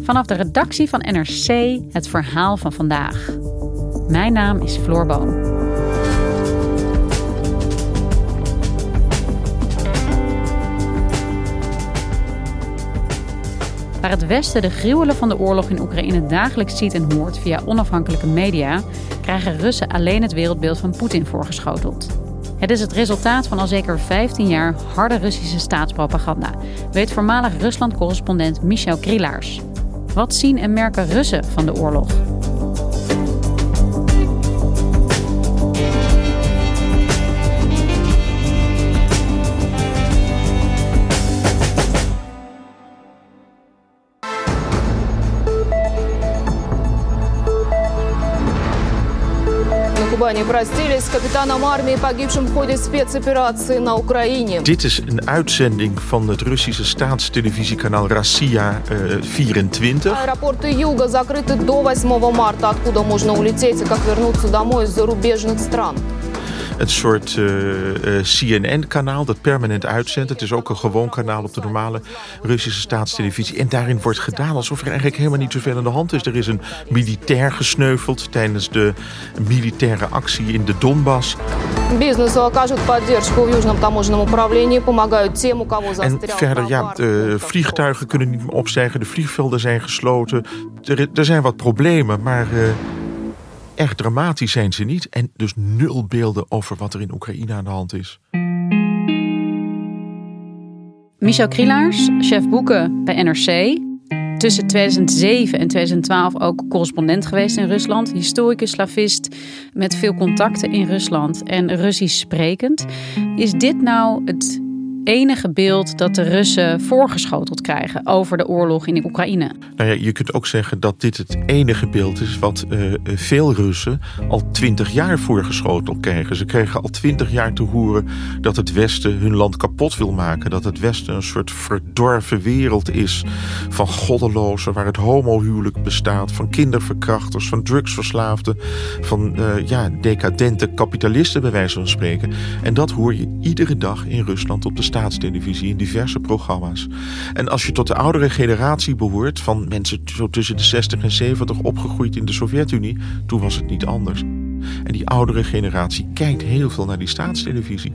Vanaf de redactie van NRC het verhaal van vandaag. Mijn naam is Floor Boon. Waar het Westen de gruwelen van de oorlog in Oekraïne dagelijks ziet en hoort via onafhankelijke media, krijgen Russen alleen het wereldbeeld van Poetin voorgeschoteld. Het is het resultaat van al zeker 15 jaar harde Russische staatspropaganda, weet voormalig Rusland-correspondent Michel Krielaars. Wat zien en merken Russen van de oorlog? Кубани простились с капитаном армии, погибшим в ходе спецоперации на Украине. Dit is een uitzending van het Russische Россия uh, 24. Аэропорты Юга закрыты до 8 марта, откуда можно улететь и как вернуться домой из зарубежных стран. een soort uh, uh, CNN-kanaal dat permanent uitzendt. Het is ook een gewoon kanaal op de normale Russische staatstelevisie. En daarin wordt gedaan alsof er eigenlijk helemaal niet zoveel aan de hand is. Er is een militair gesneuveld tijdens de militaire actie in de Donbass. Бизнесу окажут поддержку в Южном таможенном управлении, помогают тем, у кого En verder, ja, de vliegtuigen kunnen niet meer opstijgen, de vliegvelden zijn gesloten. Er, er zijn wat problemen, maar... Uh, Erg dramatisch zijn ze niet en dus nul beelden over wat er in Oekraïne aan de hand is. Michel Krielaars, chef boeken bij NRC. Tussen 2007 en 2012 ook correspondent geweest in Rusland. Historicus, slavist met veel contacten in Rusland en Russisch sprekend. Is dit nou het enige beeld dat de Russen voorgeschoteld krijgen over de oorlog in Oekraïne. Nou ja, je kunt ook zeggen dat dit het enige beeld is wat uh, veel Russen al twintig jaar voorgeschoteld krijgen. Ze kregen al twintig jaar te horen dat het Westen hun land kapot wil maken. Dat het Westen een soort verdorven wereld is van goddelozen, waar het homohuwelijk bestaat, van kinderverkrachters, van drugsverslaafden, van uh, ja, decadente kapitalisten bij wijze van spreken. En dat hoor je iedere dag in Rusland op de staatstelevisie in diverse programma's. En als je tot de oudere generatie behoort, van mensen zo tussen de 60 en 70 opgegroeid in de Sovjet-Unie, toen was het niet anders. En die oudere generatie kijkt heel veel naar die staatstelevisie.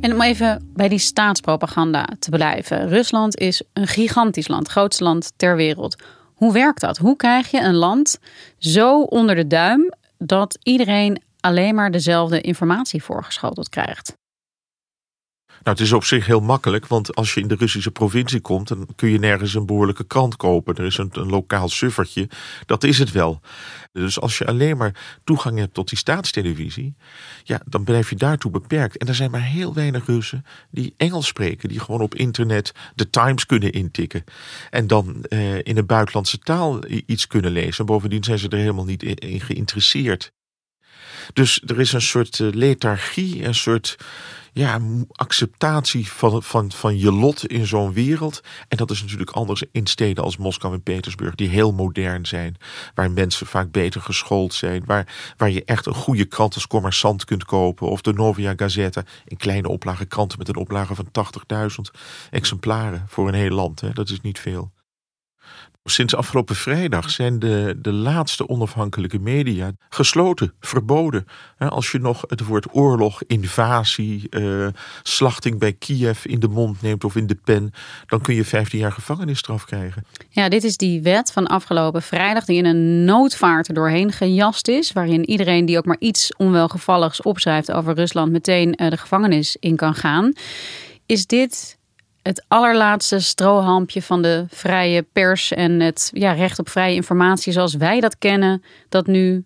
En om even bij die staatspropaganda te blijven. Rusland is een gigantisch land, grootste land ter wereld. Hoe werkt dat? Hoe krijg je een land zo onder de duim dat iedereen alleen maar dezelfde informatie voorgeschoteld krijgt? Nou, het is op zich heel makkelijk, want als je in de Russische provincie komt, dan kun je nergens een behoorlijke krant kopen. Er is een, een lokaal suffertje, dat is het wel. Dus als je alleen maar toegang hebt tot die staatstelevisie, ja, dan blijf je daartoe beperkt. En er zijn maar heel weinig Russen die Engels spreken, die gewoon op internet de Times kunnen intikken. En dan eh, in een buitenlandse taal iets kunnen lezen. Bovendien zijn ze er helemaal niet in geïnteresseerd. Dus er is een soort eh, lethargie, een soort ja, acceptatie van, van, van je lot in zo'n wereld. En dat is natuurlijk anders in steden als Moskou en Petersburg, die heel modern zijn. Waar mensen vaak beter geschoold zijn. Waar, waar je echt een goede krant als commerçant kunt kopen. Of de Novia Gazeta, in kleine oplage kranten met een oplage van 80.000 exemplaren voor een heel land. Hè. Dat is niet veel. Sinds afgelopen vrijdag zijn de, de laatste onafhankelijke media gesloten, verboden. Als je nog het woord oorlog, invasie, uh, slachting bij Kiev in de mond neemt of in de pen, dan kun je 15 jaar gevangenisstraf krijgen. Ja, dit is die wet van afgelopen vrijdag die in een noodvaart er doorheen gejast is, waarin iedereen die ook maar iets onwelgevalligs opschrijft over Rusland meteen eh, de gevangenis in kan gaan. Is dit het allerlaatste strohalmpje van de vrije pers en het ja, recht op vrije informatie zoals wij dat kennen, dat nu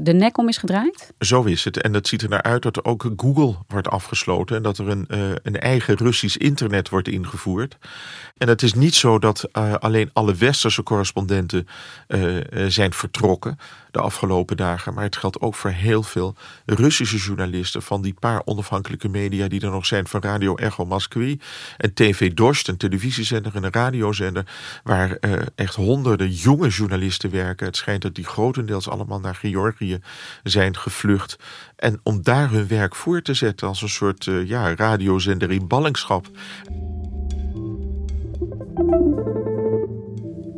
de nek om is gedraaid? Zo is het. En het ziet er naar uit dat ook Google wordt afgesloten en dat er een, uh, een eigen Russisch internet wordt ingevoerd. En het is niet zo dat uh, alleen alle westerse correspondenten uh, zijn vertrokken afgelopen dagen. Maar het geldt ook voor heel veel Russische journalisten van die paar onafhankelijke media die er nog zijn van Radio Echo Moskwi en TV Dost, een televisiezender en een radiozender, waar uh, echt honderden jonge journalisten werken. Het schijnt dat die grotendeels allemaal naar Georgië zijn gevlucht. En om daar hun werk voor te zetten als een soort uh, ja, radiozender in ballingschap.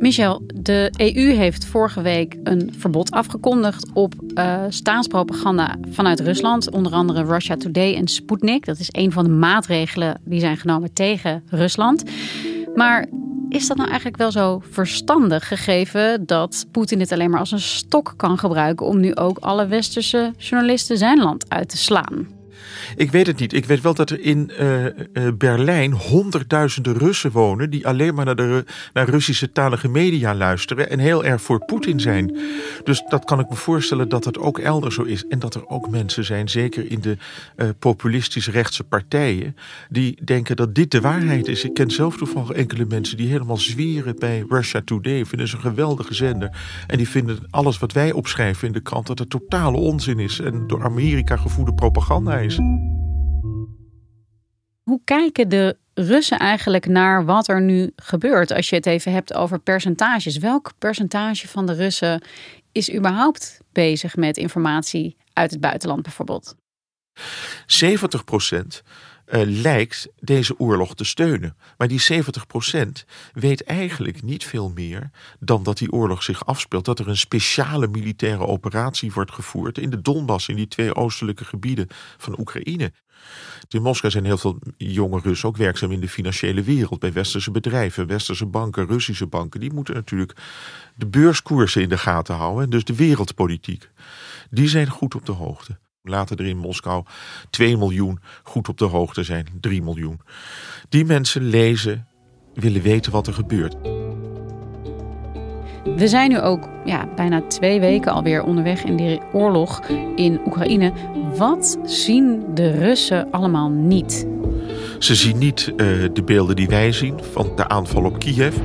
Michel, de EU heeft vorige week een verbod afgekondigd op uh, staatspropaganda vanuit Rusland. Onder andere Russia Today en Sputnik. Dat is een van de maatregelen die zijn genomen tegen Rusland. Maar is dat nou eigenlijk wel zo verstandig gegeven dat Poetin dit alleen maar als een stok kan gebruiken om nu ook alle westerse journalisten zijn land uit te slaan? Ik weet het niet. Ik weet wel dat er in uh, uh, Berlijn honderdduizenden Russen wonen die alleen maar naar, de, naar Russische talige media luisteren en heel erg voor Poetin zijn. Dus dat kan ik me voorstellen dat dat ook elders zo is. En dat er ook mensen zijn, zeker in de uh, populistisch rechtse partijen, die denken dat dit de waarheid is. Ik ken zelf toevallig enkele mensen die helemaal zweren bij Russia Today. Vinden ze een geweldige zender. En die vinden alles wat wij opschrijven in de krant dat het totale onzin is en door Amerika gevoerde propaganda is. Hoe kijken de Russen eigenlijk naar wat er nu gebeurt? Als je het even hebt over percentages. Welk percentage van de Russen is überhaupt bezig met informatie uit het buitenland bijvoorbeeld? 70 procent uh, lijkt deze oorlog te steunen. Maar die 70% weet eigenlijk niet veel meer dan dat die oorlog zich afspeelt. Dat er een speciale militaire operatie wordt gevoerd in de Donbass, in die twee oostelijke gebieden van Oekraïne. In Moskou zijn heel veel jonge Russen ook werkzaam in de financiële wereld. Bij westerse bedrijven, westerse banken, Russische banken. Die moeten natuurlijk de beurskoersen in de gaten houden. En dus de wereldpolitiek. Die zijn goed op de hoogte. Laten er in Moskou 2 miljoen goed op de hoogte zijn, 3 miljoen. Die mensen lezen, willen weten wat er gebeurt. We zijn nu ook ja, bijna twee weken alweer onderweg in die oorlog in Oekraïne. Wat zien de Russen allemaal niet? Ze zien niet uh, de beelden die wij zien van de aanval op Kiev.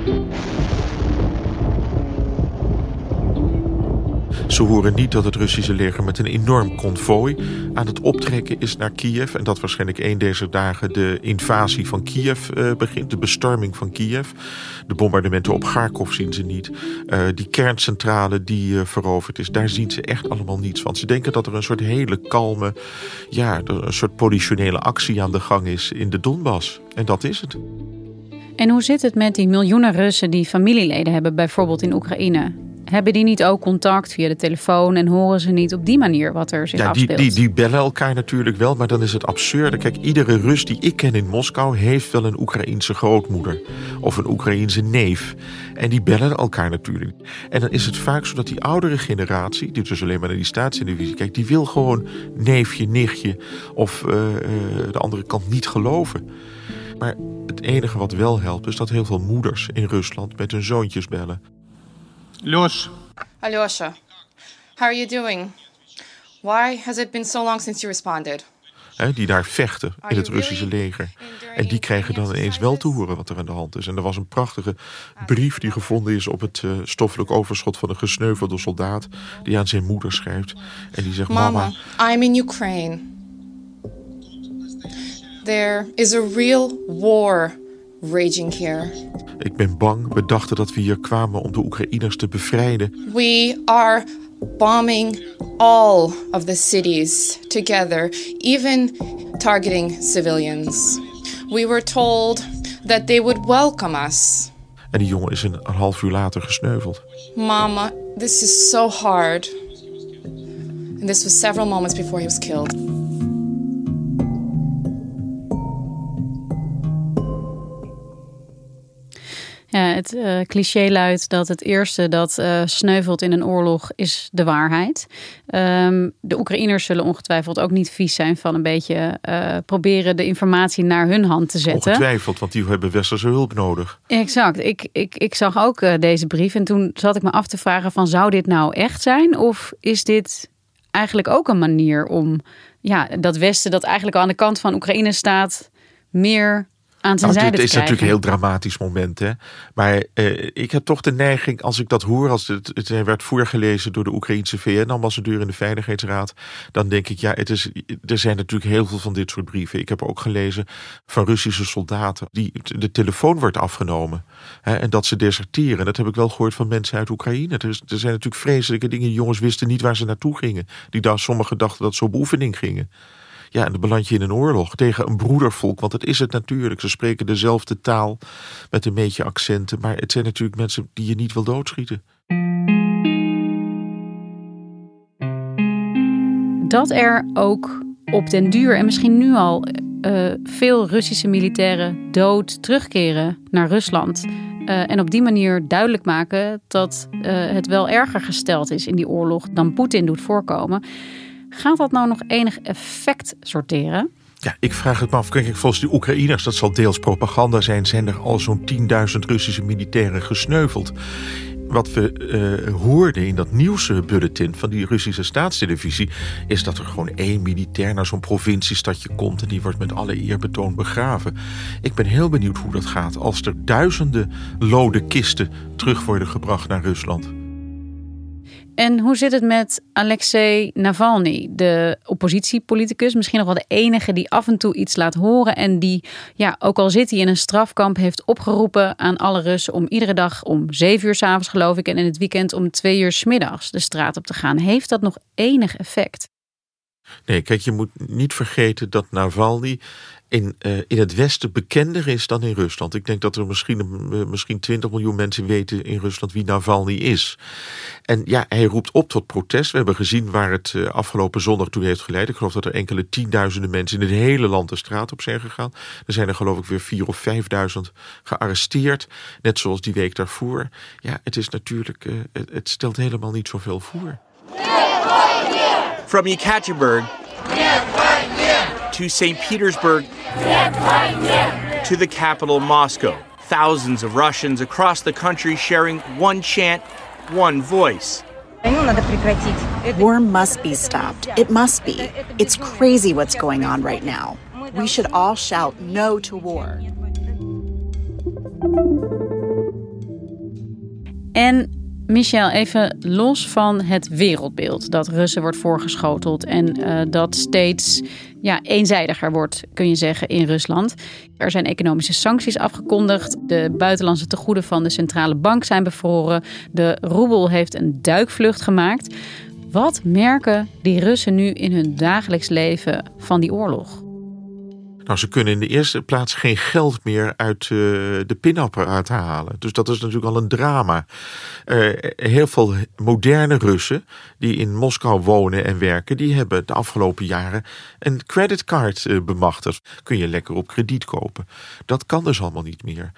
Ze horen niet dat het Russische leger met een enorm konvooi aan het optrekken is naar Kiev. En dat waarschijnlijk een deze dagen de invasie van Kiev uh, begint, de bestorming van Kiev. De bombardementen op Kharkov zien ze niet. Uh, die kerncentrale die uh, veroverd is, daar zien ze echt allemaal niets van. Ze denken dat er een soort hele kalme, ja, een soort politionele actie aan de gang is in de Donbass. En dat is het. En hoe zit het met die miljoenen Russen die familieleden hebben, bijvoorbeeld in Oekraïne? Hebben die niet ook contact via de telefoon en horen ze niet op die manier wat er zich ja, afspeelt? Die, die, die bellen elkaar natuurlijk wel, maar dan is het absurde. Kijk, iedere Rus die ik ken in Moskou heeft wel een Oekraïense grootmoeder of een Oekraïense neef. En die bellen elkaar natuurlijk. En dan is het vaak zo dat die oudere generatie, die dus alleen maar naar die staatstelevisie kijkt, die wil gewoon neefje, nichtje of uh, uh, de andere kant niet geloven. Maar het enige wat wel helpt is dat heel veel moeders in Rusland met hun zoontjes bellen. Леш. Alyosha, how are you doing? Why has it been so long since you responded? He, die daar vechten in het Russische leger. En die krijgen dan ineens wel te horen wat er aan de hand is. En er was een prachtige brief die gevonden is op het uh, stoffelijk overschot van een gesneuvelde soldaat. Die aan zijn moeder schrijft. En die zegt: Mama, Mama I'm in Ukraine. There is a real war raging here. Ik ben bang. We dachten dat we hier kwamen om de Oekraïners te bevrijden. We are bombing all of the cities together, even targeting civilians. We were told that they would welcome us. En die jongen is een, een half uur later gesneuveld. Mama, this is so hard. And this was several moments before he was killed. Ja, het uh, cliché luidt dat het eerste dat uh, sneuvelt in een oorlog is de waarheid. Um, de Oekraïners zullen ongetwijfeld ook niet vies zijn van een beetje uh, proberen de informatie naar hun hand te zetten. Ongetwijfeld, want die hebben westerse hulp nodig. Exact. Ik, ik, ik zag ook deze brief en toen zat ik me af te vragen van zou dit nou echt zijn? Of is dit eigenlijk ook een manier om ja, dat Westen dat eigenlijk aan de kant van Oekraïne staat meer aan zijn nou, zijde Het is natuurlijk een heel dramatisch moment. Hè? Maar eh, ik heb toch de neiging, als ik dat hoor, als het, het werd voorgelezen door de Oekraïnse VN-ambassadeur in de Veiligheidsraad, dan denk ik, ja, het is, er zijn natuurlijk heel veel van dit soort brieven. Ik heb ook gelezen van Russische soldaten die de telefoon wordt afgenomen hè, en dat ze deserteren. Dat heb ik wel gehoord van mensen uit Oekraïne. Er, er zijn natuurlijk vreselijke dingen. jongens wisten niet waar ze naartoe gingen. Die daar sommigen dachten dat ze op oefening gingen. Ja, en dan beland je in een oorlog tegen een broedervolk. Want dat is het natuurlijk. Ze spreken dezelfde taal met een beetje accenten. Maar het zijn natuurlijk mensen die je niet wil doodschieten. Dat er ook op den duur en misschien nu al uh, veel Russische militairen dood terugkeren naar Rusland. Uh, en op die manier duidelijk maken dat uh, het wel erger gesteld is in die oorlog dan Poetin doet voorkomen. Gaat dat nou nog enig effect sorteren? Ja, ik vraag het me af. Kijk, volgens de Oekraïners, dat zal deels propaganda zijn, zijn er al zo'n 10.000 Russische militairen gesneuveld. Wat we uh, hoorden in dat nieuwsbulletin van die Russische staatstelevisie, is dat er gewoon één militair naar zo'n provinciestadje komt en die wordt met alle eerbetoon begraven. Ik ben heel benieuwd hoe dat gaat als er duizenden lode kisten terug worden gebracht naar Rusland. En hoe zit het met Alexei Navalny, de oppositiepoliticus? Misschien nog wel de enige die af en toe iets laat horen. En die, ja, ook al zit hij in een strafkamp, heeft opgeroepen aan alle Russen om iedere dag om zeven uur s'avonds, geloof ik, en in het weekend om twee uur s middags de straat op te gaan. Heeft dat nog enig effect? Nee, kijk, je moet niet vergeten dat Navalny in, uh, in het Westen bekender is dan in Rusland. Ik denk dat er misschien, uh, misschien 20 miljoen mensen weten in Rusland wie Navalny is. En ja, hij roept op tot protest. We hebben gezien waar het uh, afgelopen zondag toe heeft geleid. Ik geloof dat er enkele tienduizenden mensen in het hele land de straat op zijn gegaan. Er zijn er geloof ik weer vier of vijfduizend gearresteerd. Net zoals die week daarvoor. Ja, het is natuurlijk, het, het stelt helemaal niet zoveel voor. From Yekaterinburg to St. Petersburg to the capital, Moscow. Thousands of Russians across the country sharing one chant, one voice. War must be stopped. It must be. It's crazy what's going on right now. We should all shout no to war. En Michel, even los van het wereldbeeld dat Russen wordt voorgeschoteld en uh, dat steeds ja, eenzijdiger wordt, kun je zeggen, in Rusland. Er zijn economische sancties afgekondigd. De buitenlandse tegoeden van de centrale bank zijn bevroren. De roebel heeft een duikvlucht gemaakt. Wat merken die Russen nu in hun dagelijks leven van die oorlog? Nou, ze kunnen in de eerste plaats geen geld meer uit uh, de pinapparaat halen. Dus dat is natuurlijk al een drama. Uh, heel veel moderne Russen die in Moskou wonen en werken, die hebben de afgelopen jaren een creditcard uh, bemachtigd. Kun je lekker op krediet kopen. Dat kan dus allemaal niet meer.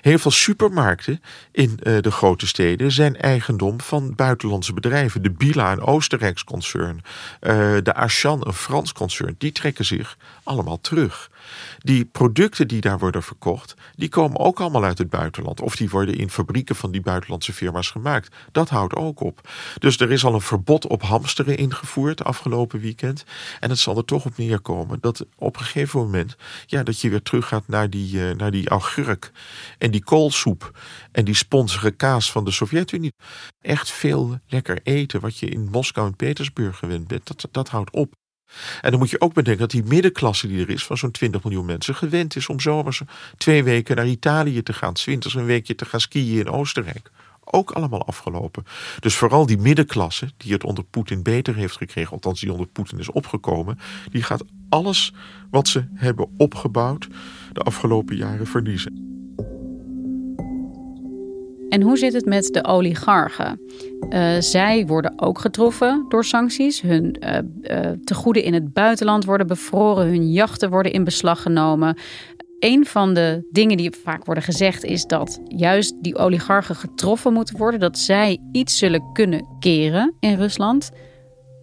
Heel veel supermarkten in de grote steden zijn eigendom van buitenlandse bedrijven. De Bila, een Oostenrijks concern. de Auchan, een Frans concern. Die trekken zich allemaal terug. Die producten die daar worden verkocht, die komen ook allemaal uit het buitenland. Of die worden in fabrieken van die buitenlandse firma's gemaakt. Dat houdt ook op. Dus er is al een verbod op hamsteren ingevoerd afgelopen weekend. En het zal er toch op neerkomen dat op een gegeven moment, ja, dat je weer teruggaat naar die, uh, naar die augurk en die koolsoep en die sponsige kaas van de Sovjet-Unie. Echt veel lekker eten wat je in Moskou en Petersburg gewend bent. Dat, dat houdt op. En dan moet je ook bedenken dat die middenklasse die er is, van zo'n 20 miljoen mensen, gewend is om zomers twee weken naar Italië te gaan, winters een weekje te gaan skiën in Oostenrijk. Ook allemaal afgelopen. Dus vooral die middenklasse, die het onder Poetin beter heeft gekregen, althans die onder Poetin is opgekomen, die gaat alles wat ze hebben opgebouwd de afgelopen jaren verliezen. En hoe zit het met de oligarchen? Uh, zij worden ook getroffen door sancties. Hun uh, uh, tegoeden in het buitenland worden bevroren, hun jachten worden in beslag genomen. Een van de dingen die vaak worden gezegd is dat juist die oligarchen getroffen moeten worden, dat zij iets zullen kunnen keren in Rusland.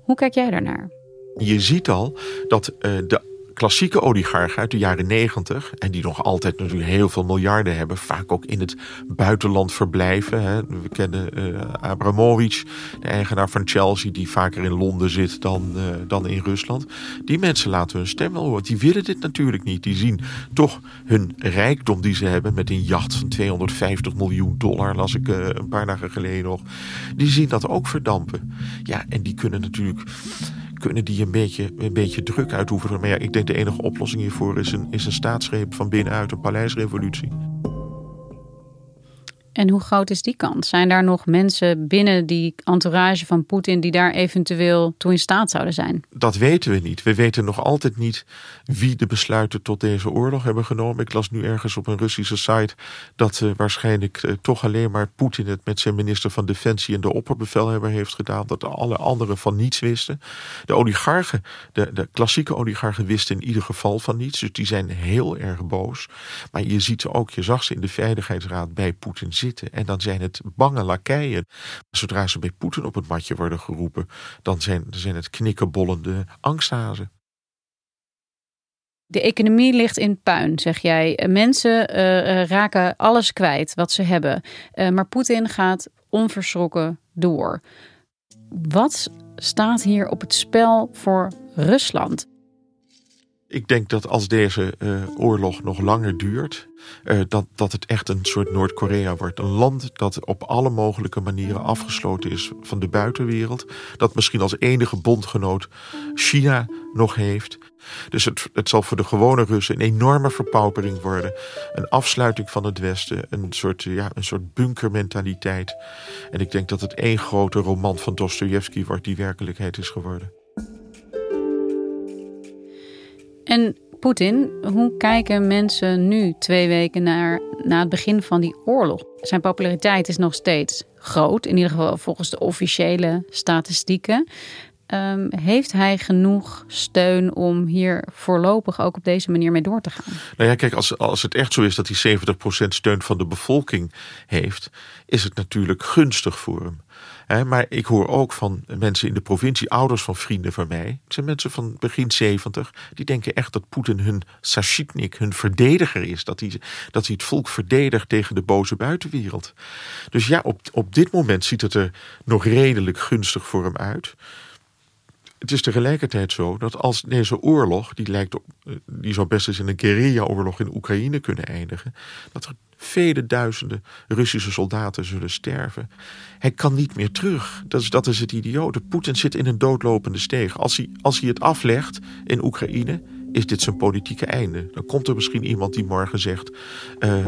Hoe kijk jij daarnaar? Je ziet al dat de klassieke oligarchen uit de jaren negentig, en die nog altijd natuurlijk heel veel miljarden hebben, vaak ook in het buitenland verblijven. Hè. We kennen uh, Abramovich, de eigenaar van Chelsea, die vaker in Londen zit dan, uh, dan in Rusland. Die mensen laten hun stem wel horen. Die willen dit natuurlijk niet. Die zien toch hun rijkdom die ze hebben met een jacht van 250 miljoen dollar, las ik uh, een paar dagen geleden nog. Die zien dat ook verdampen. Ja, en die kunnen natuurlijk kunnen die een beetje, een beetje druk uitoefenen. Maar ja, ik denk de enige oplossing hiervoor is een, is een staatsgreep van binnenuit, een paleisrevolutie. En hoe groot is die kans? Zijn daar nog mensen binnen die entourage van Poetin die daar eventueel toe in staat zouden zijn? Dat weten we niet. We weten nog altijd niet wie de besluiten tot deze oorlog hebben genomen. Ik las nu ergens op een Russische site dat uh, waarschijnlijk uh, toch alleen maar Poetin het met zijn minister van Defensie en de opperbevelhebber heeft gedaan. Dat alle anderen van niets wisten. De oligarchen, de, de klassieke oligarchen wisten in ieder geval van niets. Dus die zijn heel erg boos. Maar je ziet ze ook, je zag ze in de Veiligheidsraad bij Poetin zitten. En dan zijn het bange lakeien. Zodra ze bij Poetin op het matje worden geroepen, dan zijn, zijn het knikkenbollende angsthazen. De economie ligt in puin, zeg jij. Mensen uh, raken alles kwijt wat ze hebben. Maar Poetin gaat onverschrokken door. Wat staat hier op het spel voor Rusland? Ik denk dat als deze uh, oorlog nog langer duurt, uh, dat, dat het echt een soort Noord-Korea wordt. Een land dat op alle mogelijke manieren afgesloten is van de buitenwereld. Dat misschien als enige bondgenoot China nog heeft. Dus het, het zal voor de gewone Russen een enorme verpaupering worden. Een afsluiting van het Westen. Een soort, ja, een soort bunkermentaliteit. En ik denk dat het één grote roman van Dostoevsky wordt die werkelijkheid is geworden. En Poetin, hoe kijken mensen nu twee weken naar, na het begin van die oorlog? Zijn populariteit is nog steeds groot, in ieder geval volgens de officiële statistieken. Um, heeft hij genoeg steun om hier voorlopig ook op deze manier mee door te gaan? Nou ja, kijk, als, als het echt zo is dat hij 70% steun van de bevolking heeft, is het natuurlijk gunstig voor hem maar ik hoor ook van mensen in de provincie, ouders van vrienden van mij. Het zijn mensen van begin 70. Die denken echt dat Poetin hun sashitnik, hun verdediger is. Dat hij, dat hij het volk verdedigt tegen de boze buitenwereld. Dus ja, op, op dit moment ziet het er nog redelijk gunstig voor hem uit. Het is tegelijkertijd zo dat als deze oorlog, die lijkt op, eh, die zou best eens in een guerrilla-oorlog in Oekraïne kunnen eindigen, dat er vele duizenden Russische soldaten zullen sterven. Hij kan niet meer terug. Dat is, dat is het idiote. Poetin zit in een doodlopende steeg. Als hij, als hij het aflegt in Oekraïne, is dit zijn politieke einde. Dan komt er misschien iemand die morgen zegt: uh,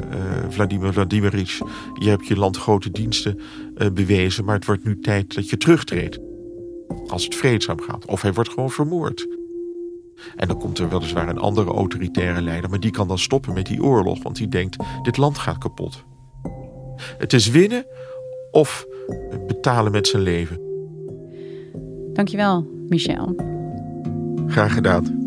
Vladimir Vladimirovich, je hebt je land grote diensten bewezen, maar het wordt nu tijd dat je terugtreedt. Als het vreedzaam gaat. Of hij wordt gewoon vermoord. En dan komt er weliswaar een andere autoritaire leider, maar die kan dan stoppen met die oorlog, want die denkt: dit land gaat kapot. Het is winnen of betalen met zijn leven. Dankjewel, Michel. Graag gedaan.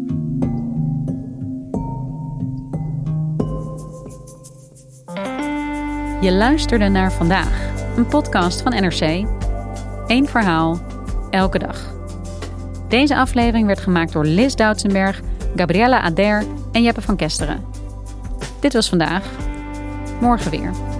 Je luisterde naar vandaag, een podcast van NRC. Eén verhaal, elke dag. Deze aflevering werd gemaakt door Liz Doutsenberg, Gabriella Ader en Jeppe van Kesteren. Dit was vandaag. Morgen weer.